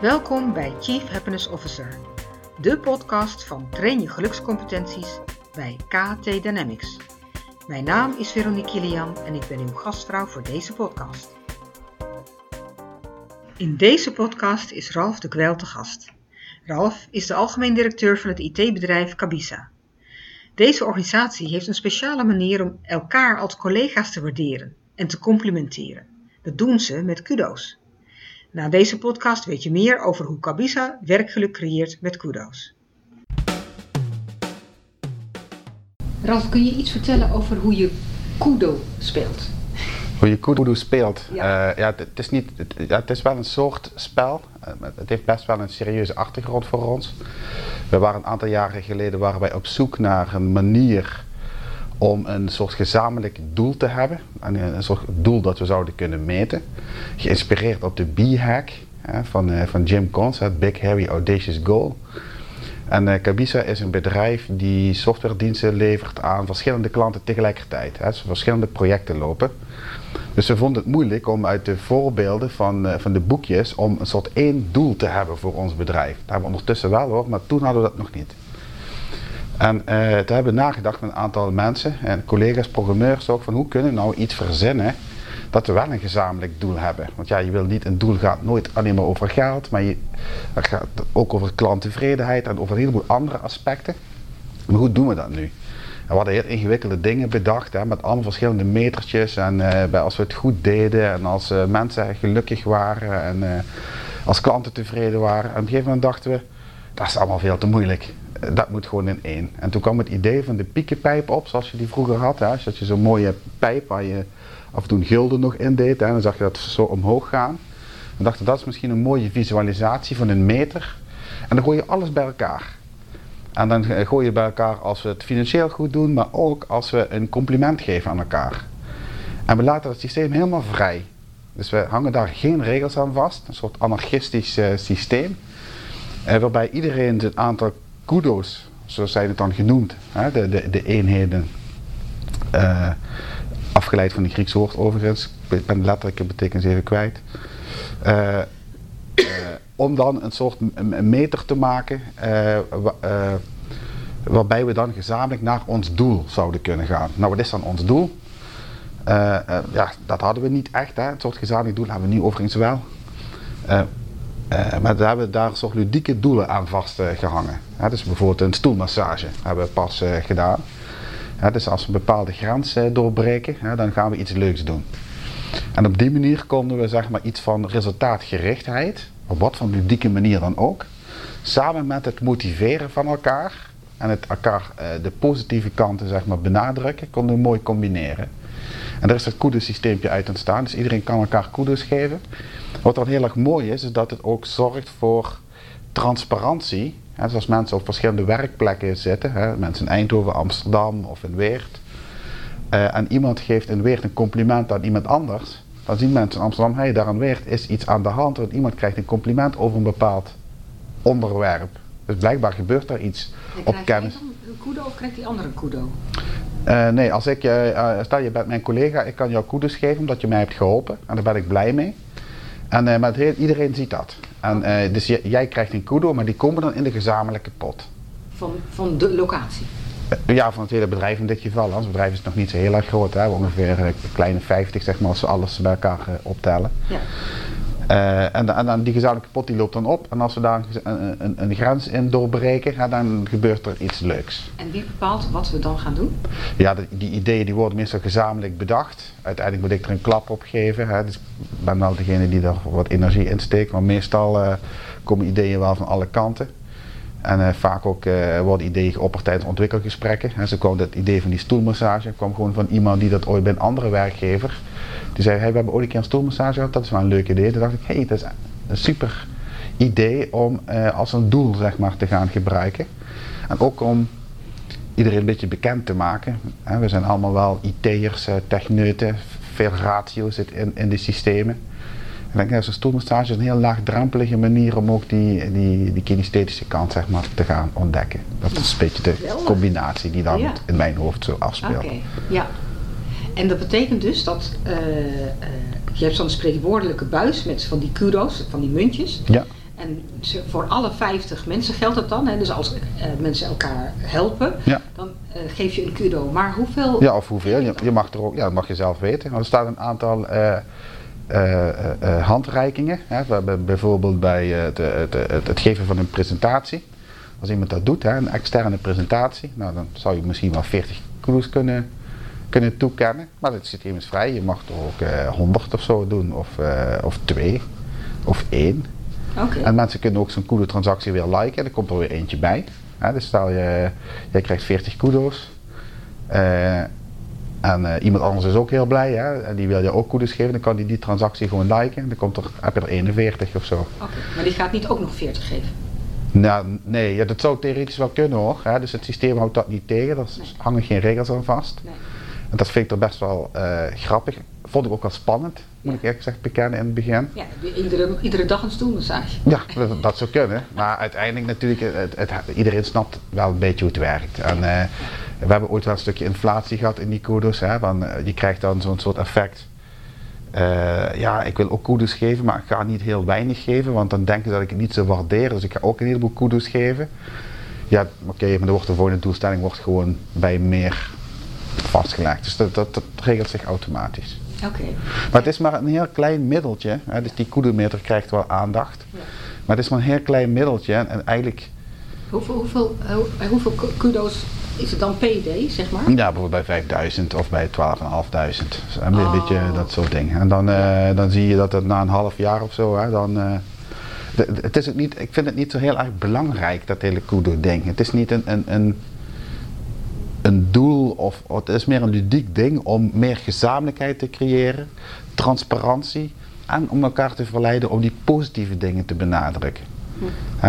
Welkom bij Chief Happiness Officer, de podcast van Train je gelukscompetenties bij KT Dynamics. Mijn naam is Veronique Kilian en ik ben uw gastvrouw voor deze podcast. In deze podcast is Ralf de Kwel te gast. Ralf is de algemeen directeur van het IT-bedrijf Cabisa. Deze organisatie heeft een speciale manier om elkaar als collega's te waarderen en te complimenteren. Dat doen ze met kudo's. Na deze podcast weet je meer over hoe Cabisa werkgeluk creëert met kudo's. Ralf, kun je iets vertellen over hoe je kudo speelt? Hoe je kudo speelt? Ja. Ja, ja het, is niet, het, ja, het is wel een soort spel. Eh, Het heeft best wel een serieuze achtergrond voor ons. We waren een aantal jaren geleden waren wij op zoek naar een manier om een soort gezamenlijk doel te hebben. Een, een soort doel dat we zouden kunnen meten. Geïnspireerd op de B-hack van, eh, van Jim Cons, het Big Hairy Audacious Goal. En eh, Cabisa is een bedrijf die softwarediensten levert aan verschillende klanten tegelijkertijd. Hè, verschillende projecten lopen. Dus we vonden het moeilijk om uit de voorbeelden van, eh, van de boekjes om een soort één doel te hebben voor ons bedrijf. Dat hebben we ondertussen wel hoor, maar toen hadden we dat nog niet. En eh toen hebben we nagedacht met een aantal mensen en collega's, programmeurs ook, van hoe kunnen we nou iets verzinnen dat we wel een gezamenlijk doel hebben. Want ja, je wil niet, een doel gaat nooit alleen maar over geld, maar je, het gaat ook over klanttevredenheid en over een heleboel andere aspecten. Maar hoe doen we dat nu? En we hadden heel ingewikkelde dingen bedacht, hè, met allemaal verschillende metertjes. En eh, bij als we het goed deden en als eh, mensen gelukkig waren en eh, als klanten tevreden waren. En op een gegeven moment dachten we, dat is allemaal veel te moeilijk. Dat moet gewoon in één. En toen kwam het idee van de piekenpijp op, zoals je die vroeger had. Hè. Dat je zo'n mooie pijp waar je af en toe een gulden nog in deed. En dan zag je dat zo omhoog gaan. En dachten, dat is misschien een mooie visualisatie van een meter. En dan gooi je alles bij elkaar. En dan eh, gooi je bij elkaar als we het financieel goed doen, maar ook als we een compliment geven aan elkaar. En we laten het systeem helemaal vrij. Dus we hangen daar geen regels aan vast, een soort anarchistisch eh, systeem. eh, waarbij iedereen het aantal kudo's, zoals zijn het dan genoemd, hè, de, de, de eenheden, eh, afgeleid van het Griekse woord overigens, ik ben de letterlijke betekenis even kwijt. Eh, eh, om dan een soort meter te maken wa- waarbij we dan gezamenlijk naar ons doel zouden kunnen gaan. Nou, wat is dan ons doel? Ja, dat hadden we niet echt. Hè. Het soort gezamenlijk doel hebben we nu overigens wel. Eh, maar daar hebben we daar soort ludieke doelen aan vastgehangen. Hè, dus bijvoorbeeld een stoelmassage hebben we pas eh, gedaan. Dus als we een bepaalde grens doorbreken, dan gaan we iets leuks doen. En op die manier konden we zeg maar iets van resultaatgerichtheid, op wat voor ludieke manier dan ook, samen met het motiveren van elkaar en het elkaar de positieve kanten zeg maar benadrukken, konden we mooi combineren. En daar is het koedesysteempje uit ontstaan, dus iedereen kan elkaar koedes geven. Wat dan heel erg mooi is, is dat het ook zorgt voor transparantie. Hè, dus als mensen op verschillende werkplekken zitten, hè, mensen in Eindhoven, Amsterdam of in Weert, eh, en iemand geeft in Weert een compliment aan iemand anders, dan zien mensen in Amsterdam, hé, hey, daar in Weert is iets aan de hand, want iemand krijgt een compliment over een bepaald onderwerp. Dus blijkbaar gebeurt daar iets op kennis. een kudo of krijgt die andere een kudo? Eh, nee, als ik, eh, stel je bent mijn collega, ik kan jou koeders geven omdat je mij hebt geholpen en daar ben ik blij mee. En, eh, maar het iedereen ziet dat. En, dus jij krijgt een kudo, maar die komen dan in de gezamenlijke pot. Van, van de locatie. Ja, van het hele bedrijf in dit geval. Ons bedrijf is nog niet zo heel erg groot. Hè. Ongeveer een kleine 50 zeg maar, als we alles bij elkaar optellen. Ja. Eh, en, en dan die gezamenlijke pot die loopt dan op. En als we daar een, een, een, grens in doorbreken, ja, dan gebeurt er iets leuks. En wie bepaalt wat we dan gaan doen? Ja, de- die ideeën die worden meestal gezamenlijk bedacht. Uiteindelijk moet ik er een klap op geven. Hè. Dus ik ben wel degene die er wat energie in steekt. Maar meestal eh, komen ideeën wel van alle kanten. En eh, vaak ook eh, worden ideeën geopperd tijdens ontwikkelgesprekken. En zo kwam het idee van die stoelmassage kwam gewoon van iemand die dat ooit bij een andere werkgever. Die zei, hey, we hebben ooit een keer een stoelmassage gehad, dat is wel een leuk idee. Toen dacht ik, hé, hey, dat is een super idee om eh, als een doel zeg maar, te gaan gebruiken. En ook om iedereen een beetje bekend te maken. We zijn allemaal wel IT'ers, techneuten, veel ratio zit in, in de systemen. Ik denk, ja, zo'n stoelmassage is een heel laagdrempelige manier om ook die, die, die kinesthetische kant zeg maar, te gaan ontdekken. Dat is een beetje de combinatie die dan Ja. in mijn hoofd zo afspeelt. Oké, ja. En dat betekent dus dat eh, eh, je hebt zo'n spreekwoordelijke buis met van die kudo's, van die muntjes. Ja. En voor alle 50 mensen geldt dat dan. Hè? Dus als uh, mensen elkaar helpen, Ja. dan uh, geef je een kudo. Maar hoeveel? Ja, of hoeveel. Je, je mag er ook, ja, dat mag je zelf weten. Er staat een aantal uh, handreikingen. Hè? We hebben bijvoorbeeld bij het, het, het, het, geven van een presentatie. Als iemand dat doet, hè, een externe presentatie, nou, dan zou je misschien wel 40 kudos kunnen, kunnen toekennen. Maar dat zit immers vrij. Je mag er ook 100 of zo doen, of, of twee, of één. Okay. En mensen kunnen ook zo'n kudo transactie weer liken. Er komt er weer eentje bij. Ja, dus stel je, jij krijgt 40 kudos. En uh, iemand anders is ook heel blij. Hè? En die wil je ook kudos geven. Dan kan die die transactie gewoon liken. Dan komt er, heb je er 41 of zo. Oké, okay. maar die gaat niet ook nog 40 geven? Nou, nee, ja, dat zou theoretisch wel kunnen hoor. Hè? Dus het systeem houdt dat niet tegen. Nee. hangen geen regels aan vast. Nee. En dat vind ik er best wel uh, grappig. Vond ik ook wel spannend, moet ik eerlijk gezegd bekennen in het begin. Ja, iedere, iedere dag een stoelmassage. Ja, dat, dat, zou kunnen. Maar uiteindelijk natuurlijk, het, het, iedereen snapt wel een beetje hoe het werkt. En uh, we hebben ooit wel een stukje inflatie gehad in die kudos. Hè, want je krijgt dan zo'n soort effect. Uh, ja, ik wil ook kudos geven, maar ik ga niet heel weinig geven, want dan denken ze dat ik het niet zo waardeer. Dus ik ga ook een heleboel kudos geven. Ja, oké, okay, maar dan wordt de volgende doelstelling wordt gewoon bij meer vastgelegd. Dus dat, dat, dat regelt zich automatisch. Oké. Okay. Maar het is maar een heel klein middeltje. Hè, dus die kudometer krijgt wel aandacht. Ja. Maar het is maar een heel klein middeltje. En, en eigenlijk... Hoeveel, hoeveel, hoe, hoeveel kudo's is het dan PD, zeg maar? Ja, bijvoorbeeld bij 5000 of bij 12.500. Een oh. beetje dat soort dingen. En dan, uh, dan zie je dat het na een half jaar of zo, hè, dan... Uh, de, het is ook niet, ik vind het niet zo heel erg belangrijk, dat hele kudo-ding. Het is niet een, een, een een doel of het is meer een ludiek ding om meer gezamenlijkheid te creëren, transparantie en om elkaar te verleiden om die positieve dingen te benadrukken.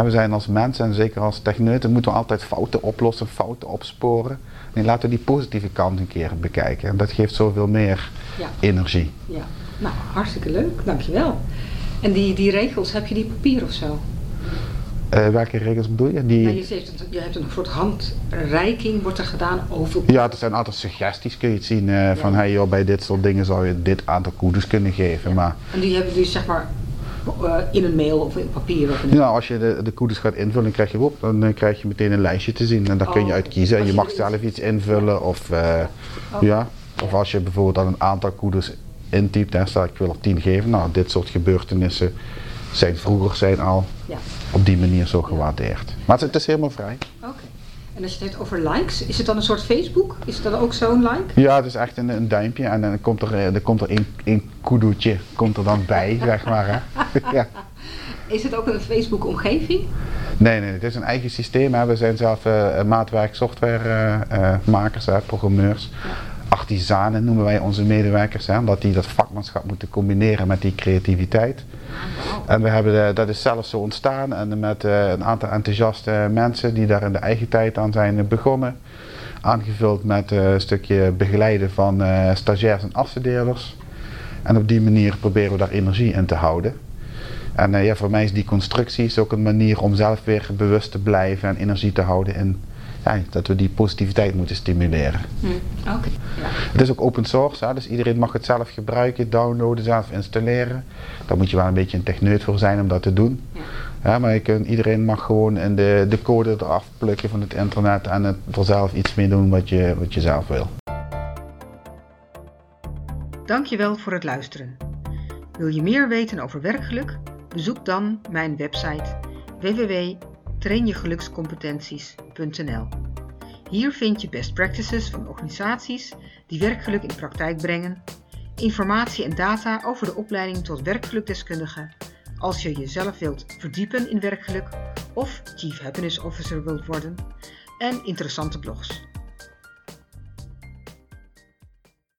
We zijn als mensen en zeker als techneuten moeten we altijd fouten oplossen, fouten opsporen. En laten we die positieve kant een keer bekijken. En dat geeft zoveel meer ja. energie. Ja, nou hartstikke leuk, dankjewel. En die, die regels, heb je die papier of zo? Uh, welke regels bedoel je? Die... Nou, je, zegt, je hebt een soort handreiking, wordt er gedaan over... Ja, er zijn altijd suggesties, kun je het zien. Uh, ja. Van hey, joh, bij dit soort dingen zou je dit aantal koeders kunnen geven. Ja. Maar... En die hebben dus zeg maar uh, in een mail of in papier? Of in ja, als je de, de koeders gaat invullen, krijg je, op, dan krijg je meteen een lijstje te zien. En daar oh, kun je uit kiezen. En je, je mag zelf iets invullen. Of, oh. ja. of als je bijvoorbeeld dan een aantal koeders intypt, en stel ik wil er 10 geven. Nou, dit soort gebeurtenissen zijn vroeger zijn al ja. op die manier zo gewaardeerd. Maar het, het is helemaal vrij. Oké. Okay. En als je het hebt over likes, is het dan een soort Facebook? Is het dan ook zo'n like? Ja, het is echt een, een duimpje en dan komt er, er, komt er een, een kudoetje komt er dan bij, zeg maar. Hè. ja. Is het ook een Facebook omgeving? Nee, nee, het is een eigen systeem. Hè. We zijn zelf uh, maatwerk softwaremakers, uh, uh, programmeurs. Ja. Artisanen noemen wij onze medewerkers, hè, omdat die dat vakmanschap moeten combineren met die creativiteit. En we hebben, dat is zelfs zo ontstaan en met een aantal enthousiaste mensen die daar in de eigen tijd aan zijn begonnen. Aangevuld met een stukje begeleiden van stagiairs en afstudeerders. En op die manier proberen we daar energie in te houden. En ja, voor mij is die constructie ook een manier om zelf weer bewust te blijven en energie te houden in ja, dat we die positiviteit moeten stimuleren. Hm. Okay. Ja. Het is ook open source, hè, dus iedereen mag het zelf gebruiken, downloaden, zelf installeren. Daar moet je wel een beetje een techneut voor zijn om dat te doen. Ja. Ja, maar je kunt, iedereen mag gewoon in de, de code eraf plukken van het internet en het er zelf iets mee doen wat je, wat je zelf wil. Dankjewel voor het luisteren. Wil je meer weten over werkgeluk? Bezoek dan mijn website www.trainjegelukscompetenties.nl. Hier vind je best practices van organisaties die werkgeluk in praktijk brengen, informatie en data over de opleiding tot werkgelukdeskundige als je jezelf wilt verdiepen in werkgeluk of Chief Happiness Officer wilt worden en interessante blogs.